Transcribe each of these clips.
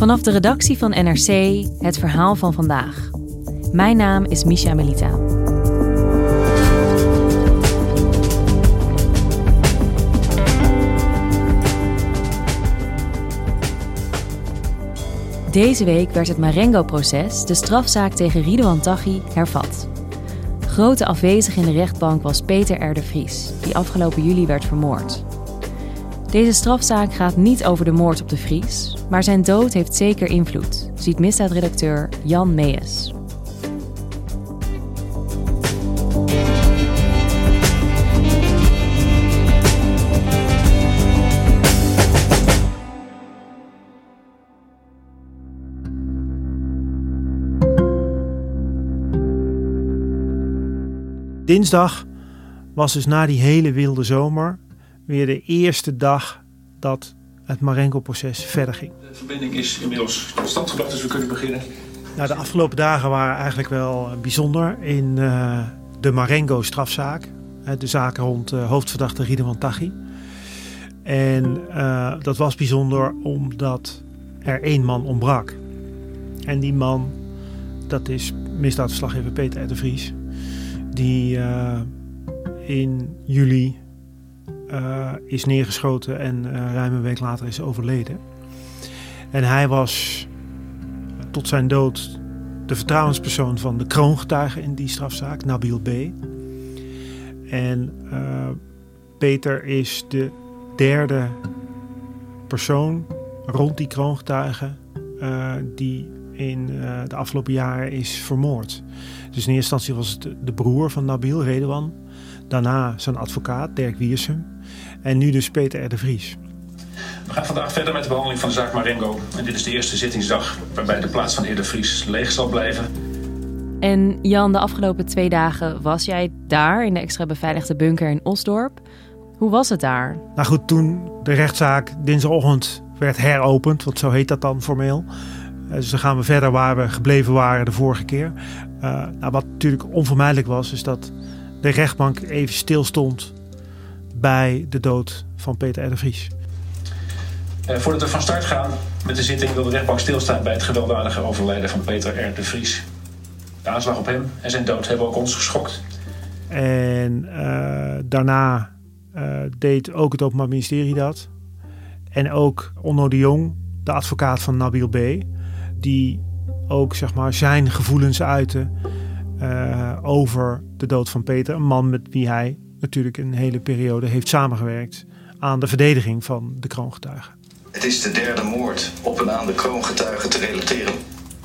Vanaf de redactie van NRC het verhaal van vandaag. Mijn naam is Misha Melita. Deze week werd het Marengo-proces, de strafzaak tegen Ridouan Taghi, hervat. Grote afwezige in de rechtbank was Peter R. Vries, die afgelopen juli werd vermoord. Deze strafzaak gaat niet over de moord op de Vries, maar zijn dood heeft zeker invloed, ziet misdaadredacteur Jan Mees. Dinsdag was dus na die hele wilde zomer weer de eerste dag dat het Marengo-proces verder ging. De verbinding is inmiddels tot stand gebracht, dus we kunnen beginnen. Nou, de afgelopen dagen waren eigenlijk wel bijzonder in uh, de Marengo-strafzaak. De zaak rond uh, hoofdverdachte Ridwan Taghi. En uh, dat was bijzonder omdat er één man ontbrak. En die man, dat is misdaadverslaggever Peter de Vries. Die in juli uh, is neergeschoten en uh, ruim een week later is overleden. En hij was tot zijn dood de vertrouwenspersoon van de kroongetuige in die strafzaak, Nabil B. En uh, Peter is de derde persoon rond die kroongetuige die in de afgelopen jaren is vermoord. Dus in eerste instantie was het de broer van Nabil, Redouan. Daarna zijn advocaat, Dirk Wiersum. En nu dus Peter R. de Vries. We gaan vandaag verder met de behandeling van de zaak Marengo. En dit is de eerste zittingsdag waarbij de plaats van heer de Vries leeg zal blijven. En Jan, de afgelopen twee dagen was jij daar in de extra beveiligde bunker in Osdorp. Hoe was het daar? Nou goed, toen de rechtszaak dinsdagochtend werd heropend, want zo heet dat dan formeel. Dus dan gaan we verder waar we gebleven waren de vorige keer. Uh, nou, wat natuurlijk onvermijdelijk was, is dat de rechtbank even stilstond bij de dood van Peter R. de Vries. Uh, voordat we van start gaan met de zitting wil de rechtbank stilstaan bij het gewelddadige overlijden van Peter R. de Vries. De aanslag op hem en zijn dood hebben ook ons geschokt. En uh, daarna uh, deed ook het Openbaar Ministerie dat. En ook Onno de Jong, de advocaat van Nabil B., die ook zeg maar, zijn gevoelens uitte over de dood van Peter. Een man met wie hij natuurlijk een hele periode heeft samengewerkt aan de verdediging van de kroongetuigen. Het is de derde moord op een aan de kroongetuigen te relateren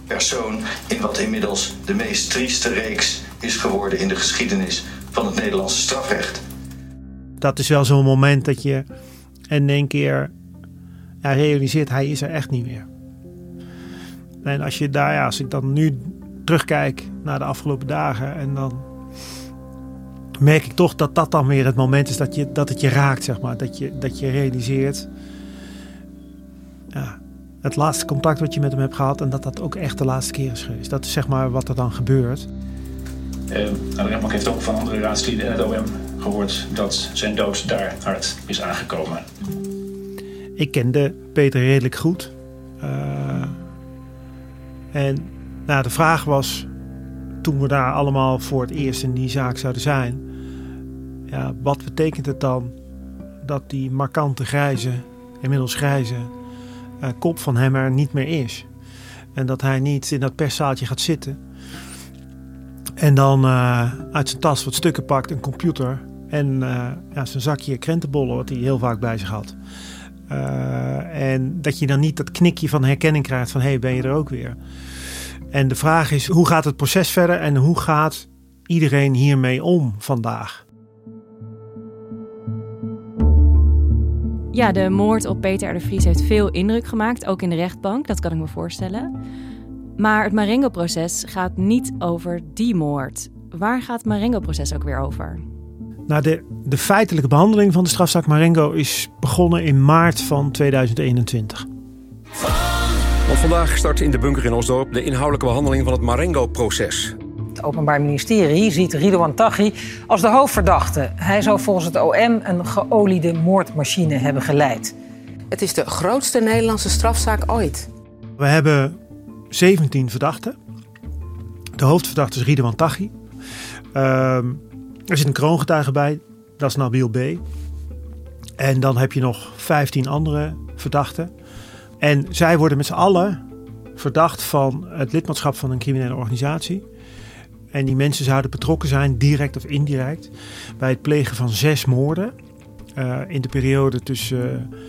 persoon in wat inmiddels de meest trieste reeks is geworden in de geschiedenis van het Nederlandse strafrecht. Dat is wel zo'n moment dat je in één keer ja, realiseert, hij is er echt niet meer. En als je daar, ja, als ik dan nu terugkijk naar de afgelopen dagen en dan merk ik toch dat dat dan weer het moment is dat, je, dat het je raakt, zeg maar. Dat je, dat je realiseert, ja, het laatste contact wat je met hem hebt gehad en dat dat ook echt de laatste keer is geweest. Dat is zeg maar wat er dan gebeurt. Uh, de rechtbank heeft ook van andere raadsleden in het OM gehoord dat zijn dood daar hard is aangekomen. Ik kende Peter redelijk goed. Uh, en nou, de vraag was, toen we daar allemaal voor het eerst in die zaak zouden zijn, ja, wat betekent het dan dat die markante grijze, inmiddels grijze, uh, kop van hem er niet meer is? En dat hij niet in dat perszaaltje gaat zitten. En dan uh, uit zijn tas wat stukken pakt, een computer en uh, ja, zijn zakje krentenbollen, wat hij heel vaak bij zich had. en dat je dan niet dat knikje van herkenning krijgt van hé, hey, ben je er ook weer? En de vraag is, hoe gaat het proces verder en hoe gaat iedereen hiermee om vandaag? Ja, de moord op Peter R. de Vries heeft veel indruk gemaakt, ook in de rechtbank, dat kan ik me voorstellen. Maar het Marengo-proces gaat niet over die moord. Waar gaat het Marengo-proces ook weer over? Nou, de, de feitelijke behandeling van de strafzaak Marengo is begonnen in maart van 2021. Want vandaag start in de bunker in Osdorp de inhoudelijke behandeling van het Marengo-proces. Het Openbaar Ministerie ziet Ridouan Taghi als de hoofdverdachte. Hij zou volgens het OM een geoliede moordmachine hebben geleid. Het is de grootste Nederlandse strafzaak ooit. We hebben 17 verdachten. De hoofdverdachte is Ridouan Taghi. Ehm, er zit een kroongetuige bij, dat is Nabil B. En dan heb je nog 15 andere verdachten. En zij worden met z'n allen verdacht van het lidmaatschap van een criminele organisatie. En die mensen zouden betrokken zijn, direct of indirect, bij het plegen van zes moorden. Uh, in de periode tussen uh,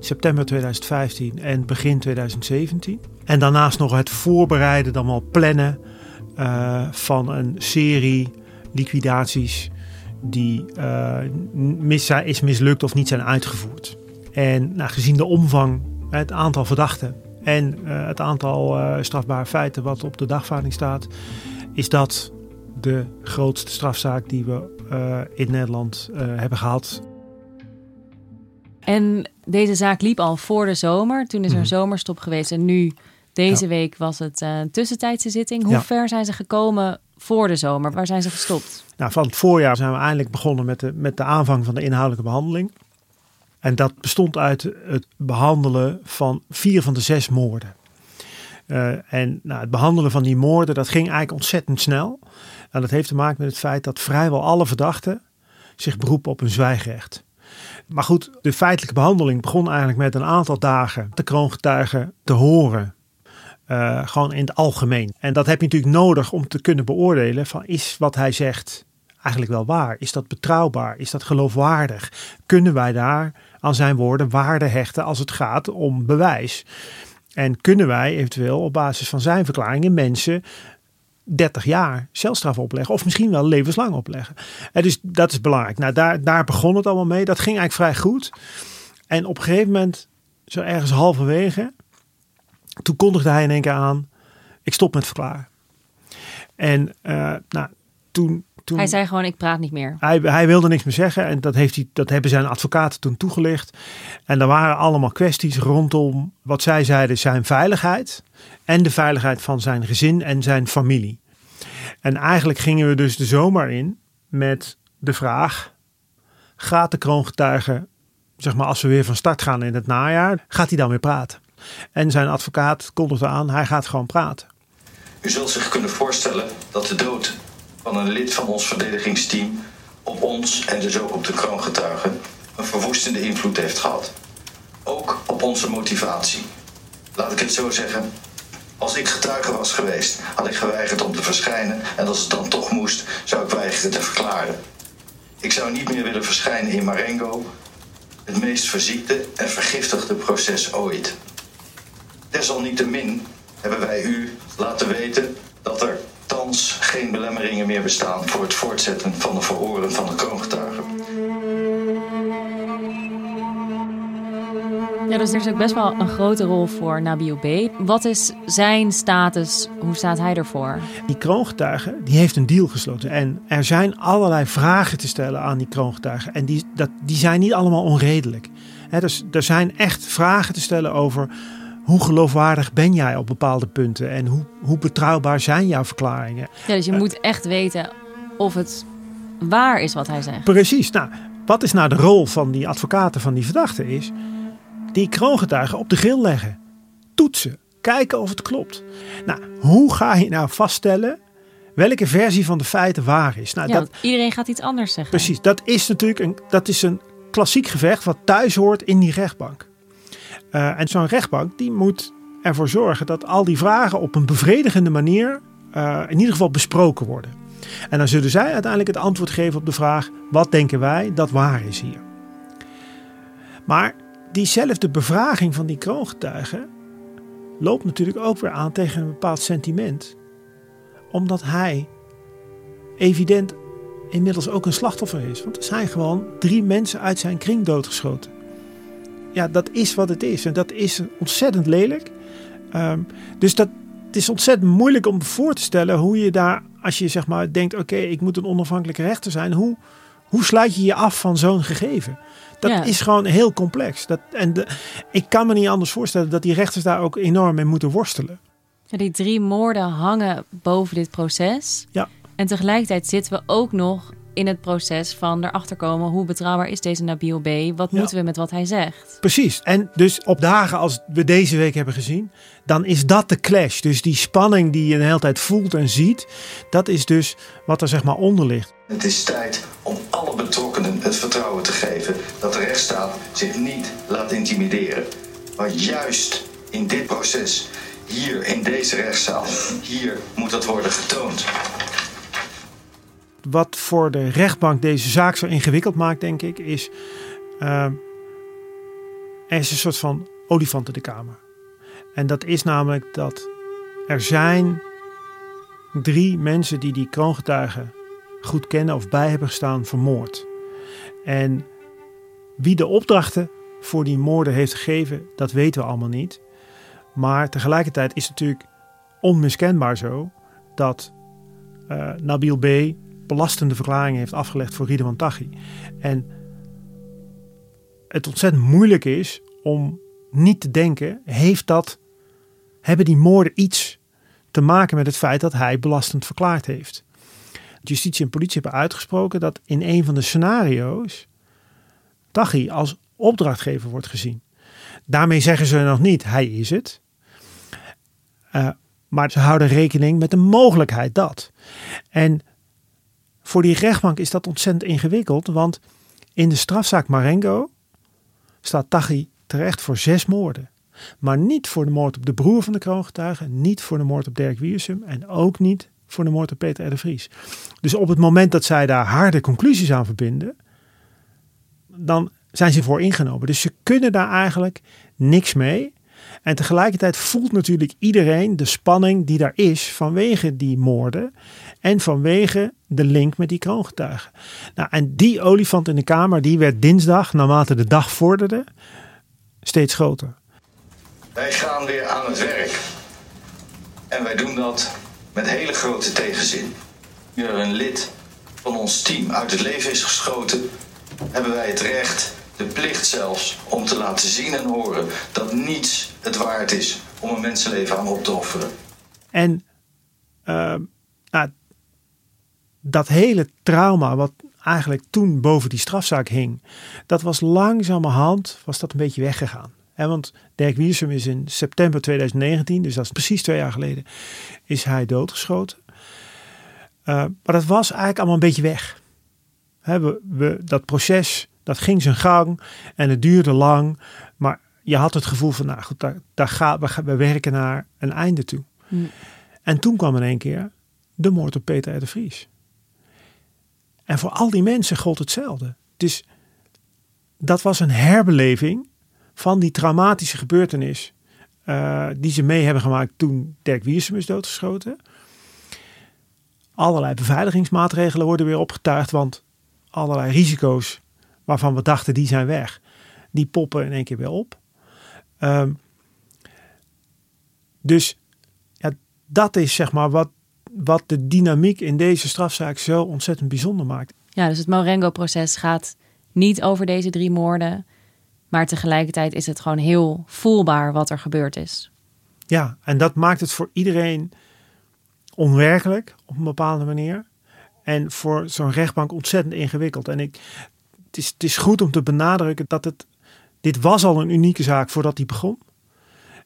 september 2015 en begin 2017. En daarnaast nog het voorbereiden, dan wel plannen uh, van een serie liquidaties die mis, is mislukt of niet zijn uitgevoerd. En nou, gezien de omvang, het aantal verdachten en het aantal strafbare feiten wat op de dagvaarding staat, is dat de grootste strafzaak die we uh, in Nederland uh, hebben gehad. En deze zaak liep al voor de zomer. Toen is er mm. zomerstop geweest. En nu, deze ja. week, was het uh, een tussentijdse zitting. Hoe ja. ver zijn ze gekomen voor de zomer? Waar zijn ze gestopt? Nou, van het voorjaar zijn we eindelijk begonnen met de, met de aanvang van de inhoudelijke behandeling. En dat bestond uit het behandelen van vier van de zes moorden. Uh, en nou, het behandelen van die moorden, dat ging eigenlijk ontzettend snel. En dat heeft te maken met het feit dat vrijwel alle verdachten zich beroepen op een zwijgrecht. Maar goed, de feitelijke behandeling begon eigenlijk met een aantal dagen de kroongetuigen te horen. Uh, gewoon in het algemeen. En dat heb je natuurlijk nodig om te kunnen beoordelen van is wat hij zegt eigenlijk wel waar? Is dat betrouwbaar? Is dat geloofwaardig? Kunnen wij daar aan zijn woorden waarde hechten als het gaat om bewijs? En kunnen wij eventueel op basis van zijn verklaringen mensen 30 jaar celstraf opleggen. Of misschien wel levenslang opleggen. En dus dat is belangrijk. Nou, daar, daar begon het allemaal mee. Dat ging eigenlijk vrij goed. En op een gegeven moment, zo ergens halverwege, toen kondigde hij in één keer aan: ik stop met verklaren. En uh, nou, toen, toen. Hij zei gewoon: ik praat niet meer. Hij, hij wilde niks meer zeggen. En dat, heeft hij, dat hebben zijn advocaten toen toegelicht. En er waren allemaal kwesties rondom wat zij zeiden: zijn veiligheid en de veiligheid van zijn gezin en zijn familie. En eigenlijk gingen we dus de zomer in met de vraag: gaat de kroongetuige, zeg maar als we weer van start gaan in het najaar, gaat hij dan weer praten? En zijn advocaat kondigde aan: hij gaat gewoon praten. U zult zich kunnen voorstellen dat de dood van een lid van ons verdedigingsteam op ons en dus ook op de kroongetuige een verwoestende invloed heeft gehad. Ook op onze motivatie. Laat ik het zo zeggen, als ik getuige was geweest, had ik geweigerd om te verschijnen. En als het dan toch moest, zou ik weigeren te verklaren. Ik zou niet meer willen verschijnen in Marengo, het meest verziekte en vergiftigde proces ooit. Desalniettemin hebben wij u laten weten dat er thans geen belemmeringen meer bestaan voor het voortzetten van de verhoren van de kroongetuigen. Ja, dus er is ook best wel een grote rol voor Nabil B. Wat is zijn status? Hoe staat hij ervoor? Die kroongetuige die heeft een deal gesloten. En er zijn allerlei vragen te stellen aan die kroongetuigen. En die, dat, die zijn niet allemaal onredelijk. He, dus er zijn echt vragen te stellen over hoe geloofwaardig ben jij op bepaalde punten? En hoe, hoe betrouwbaar zijn jouw verklaringen? Ja, dus je moet echt weten of het waar is wat hij zegt. Precies. Nou, wat is nou de rol van die advocaten van die verdachte is die kroongetuigen op de grill leggen. Toetsen. Kijken of het klopt. Nou, hoe ga je nou vaststellen welke versie van de feiten waar is? Nou, ja, dat, iedereen gaat iets anders zeggen. Precies. Dat is natuurlijk een, dat is een klassiek gevecht wat thuis hoort in die rechtbank. Uh, en zo'n rechtbank die moet ervoor zorgen dat al die vragen op een bevredigende manier uh, in ieder geval besproken worden. En dan zullen zij uiteindelijk het antwoord geven op de vraag: wat denken wij dat waar is hier? Maar diezelfde bevraging van die kroongetuigen loopt natuurlijk ook weer aan tegen een bepaald sentiment. Omdat hij evident inmiddels ook een slachtoffer is. Want er zijn gewoon drie mensen uit zijn kring doodgeschoten. Ja, dat is wat het is. En dat is ontzettend lelijk. Ehm, dus dat, het is ontzettend moeilijk om voor te stellen hoe je daar, als je zeg maar denkt, oké, ik moet een onafhankelijke rechter zijn, hoe, hoe sluit je je af van zo'n gegeven? Dat Ja. is gewoon heel complex. Dat, en de, ik kan me niet anders voorstellen dat die rechters daar ook enorm mee moeten worstelen. Ja, die drie moorden hangen boven dit proces. Ja. En tegelijkertijd zitten we ook nog in het proces van erachter komen hoe betrouwbaar is deze Nabil B. Wat Ja. moeten we met wat hij zegt? Precies. En dus op dagen als we deze week hebben gezien, dan is dat de clash. Dus die spanning die je de hele tijd voelt en ziet, dat is dus wat er zeg maar onder ligt. Het is tijd om alle betrokkenen het vertrouwen te geven dat de rechtsstaat zich niet laat intimideren. Maar juist in dit proces, hier in deze rechtszaal, hier moet dat worden getoond. Wat voor de rechtbank deze zaak zo ingewikkeld maakt, denk ik, is eh, er is een soort van olifant in de kamer. En dat is namelijk dat er zijn drie mensen die die kroongetuigen goed kennen of bij hebben gestaan vermoord. En wie de opdrachten voor die moorden heeft gegeven, dat weten we allemaal niet. Maar tegelijkertijd is het natuurlijk onmiskenbaar zo dat eh, Nabil B. belastende verklaringen heeft afgelegd voor Ridwan Taghi. En het ontzettend moeilijk is om niet te denken, heeft dat, hebben die moorden iets te maken met het feit dat hij belastend verklaard heeft. Justitie en politie hebben uitgesproken dat in een van de scenario's Taghi als opdrachtgever wordt gezien. Daarmee zeggen ze nog niet, hij is het. Eh, maar ze houden rekening met de mogelijkheid dat. En voor die rechtbank is dat ontzettend ingewikkeld, want in de strafzaak Marengo staat Taghi terecht voor zes moorden. Maar niet voor de moord op de broer van de kroongetuige, niet voor de moord op Dirk Wiersum en ook niet voor de moord op Peter R. de Vries. Dus op het moment dat zij daar harde conclusies aan verbinden, dan zijn ze voor ingenomen. Dus ze kunnen daar eigenlijk niks mee. En tegelijkertijd voelt natuurlijk iedereen de spanning die daar is vanwege die moorden en vanwege de link met die kroongetuigen. Nou, en die olifant in de kamer, die werd dinsdag, naarmate de dag vorderde, steeds groter. Wij gaan weer aan het werk. En wij doen dat met hele grote tegenzin. Nu er een lid van ons team uit het leven is geschoten, hebben wij het recht, de plicht zelfs, om te laten zien en horen dat niets het waard is om een mensenleven aan op te offeren. En uh, nou, dat hele trauma wat eigenlijk toen boven die strafzaak hing, dat was langzamerhand was dat een beetje weggegaan. He, want Dirk Wiersum is in september 2019, dus dat is precies twee jaar geleden, is hij doodgeschoten. Uh, maar dat was eigenlijk allemaal een beetje weg. He, we, we, dat proces, dat ging zijn gang en het duurde lang. Maar je had het gevoel van, nou goed, daar, daar we, we werken naar een einde toe. Mm. En toen kwam in één keer de moord op Peter R. de Vries. En voor al die mensen gold hetzelfde. Dus dat was een herbeleving van die traumatische gebeurtenis uh, die ze mee hebben gemaakt toen Dirk Wiersum is doodgeschoten. Allerlei beveiligingsmaatregelen worden weer opgetuigd, want allerlei risico's waarvan we dachten die zijn weg, die poppen in één keer weer op. Um, dus ja, dat is zeg maar wat, wat de dynamiek in deze strafzaak zo ontzettend bijzonder maakt. Ja, dus het Marengo-proces gaat niet over deze drie moorden. Maar tegelijkertijd is het gewoon heel voelbaar wat er gebeurd is. Ja, en dat maakt het voor iedereen onwerkelijk op een bepaalde manier. En voor zo'n rechtbank ontzettend ingewikkeld. En ik, het, is, het is goed om te benadrukken dat het. Dit was al een unieke zaak voordat die begon.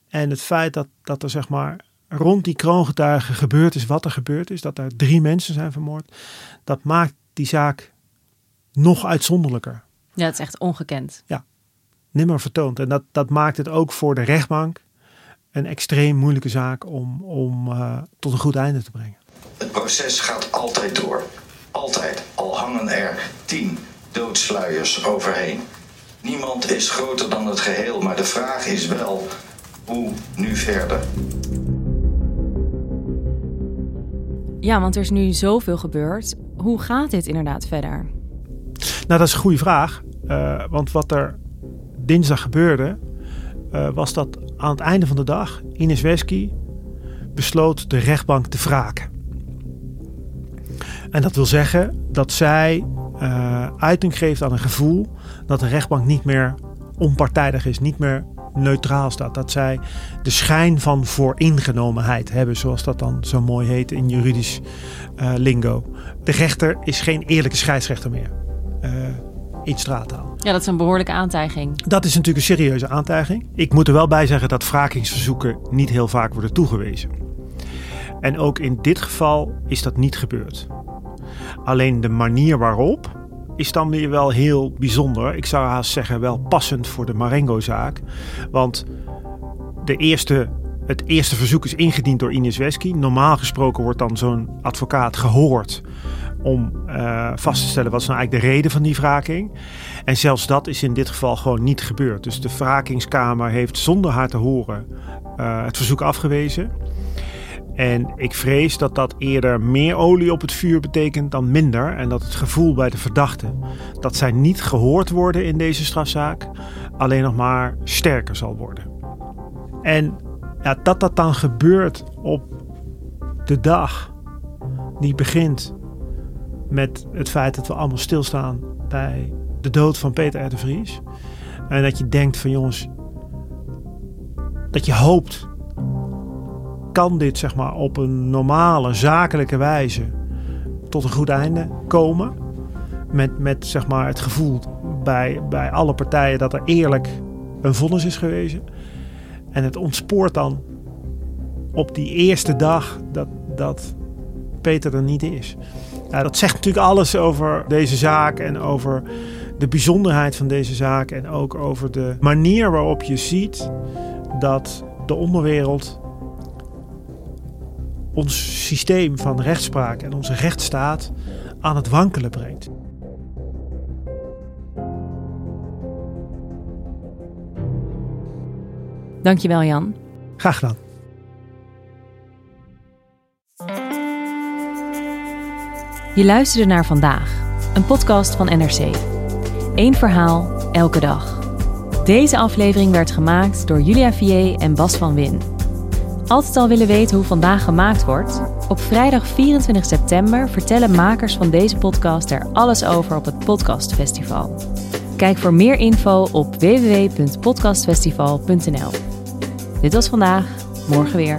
En het feit dat, dat er zeg maar rond die kroongetuigen gebeurd is wat er gebeurd is. Dat er drie mensen zijn vermoord. Dat maakt die zaak nog uitzonderlijker. Ja, het is echt ongekend. Ja, nimmer vertoond. En dat, dat maakt het ook voor de rechtbank een extreem moeilijke zaak om, om uh, tot een goed einde te brengen. Het proces gaat altijd door. Altijd. Al hangen er tien doodsluiers overheen. Niemand is groter dan het geheel, maar de vraag is wel hoe nu verder. Ja, want er is nu zoveel gebeurd. Hoe gaat dit inderdaad verder? Nou, dat is een goede vraag. Uh, want wat er dinsdag gebeurde, uh, was dat aan het einde van de dag Ines Wesky besloot de rechtbank te wraken. En dat wil zeggen dat zij uh, uiting geeft aan een gevoel dat de rechtbank niet meer onpartijdig is, niet meer neutraal staat. Dat zij de schijn van vooringenomenheid hebben, zoals dat dan zo mooi heet in juridisch uh, lingo. De rechter is geen eerlijke scheidsrechter meer. Uh, in straattaal. Ja, dat is een behoorlijke aantijging. Dat is natuurlijk een serieuze aantijging. Ik moet er wel bij zeggen dat wrakingsverzoeken niet heel vaak worden toegewezen. En ook in dit geval is dat niet gebeurd. Alleen de manier waarop is dan weer wel heel bijzonder. Ik zou haast zeggen wel passend voor de Marengo-zaak. Want de eerste, het eerste verzoek is ingediend door Ines Wesky. Normaal gesproken wordt dan zo'n advocaat gehoord om uh, vast te stellen wat is nou eigenlijk de reden van die wraking. En zelfs dat is in dit geval gewoon niet gebeurd. Dus de wrakingskamer heeft zonder haar te horen uh, het verzoek afgewezen. En ik vrees dat dat eerder meer olie op het vuur betekent dan minder. En dat het gevoel bij de verdachten dat zij niet gehoord worden in deze strafzaak alleen nog maar sterker zal worden. En ja, dat dat dan gebeurt op de dag die begint met het feit dat we allemaal stilstaan bij de dood van Peter R. de Vries. En dat je denkt van jongens, dat je hoopt kan dit zeg maar, op een normale, zakelijke wijze tot een goed einde komen. Met, met zeg maar, het gevoel bij, bij alle partijen dat er eerlijk een vonnis is geweest. En het ontspoort dan op die eerste dag dat, dat Peter er niet is. Ja, dat zegt natuurlijk alles over deze zaak en over de bijzonderheid van deze zaak. En ook over de manier waarop je ziet dat de onderwereld ons systeem van rechtspraak en onze rechtsstaat aan het wankelen brengt. Dankjewel Jan. Graag gedaan. Je luisterde naar vandaag, een podcast van NRC. Eén verhaal, elke dag. Deze aflevering werd gemaakt door Julia Vier en Bas van Win. Altijd al willen weten hoe vandaag gemaakt wordt? Op vrijdag 24 september vertellen makers van deze podcast er alles over op het Podcastfestival. Kijk voor meer info op www.podcastfestival.nl. Dit was vandaag, morgen weer.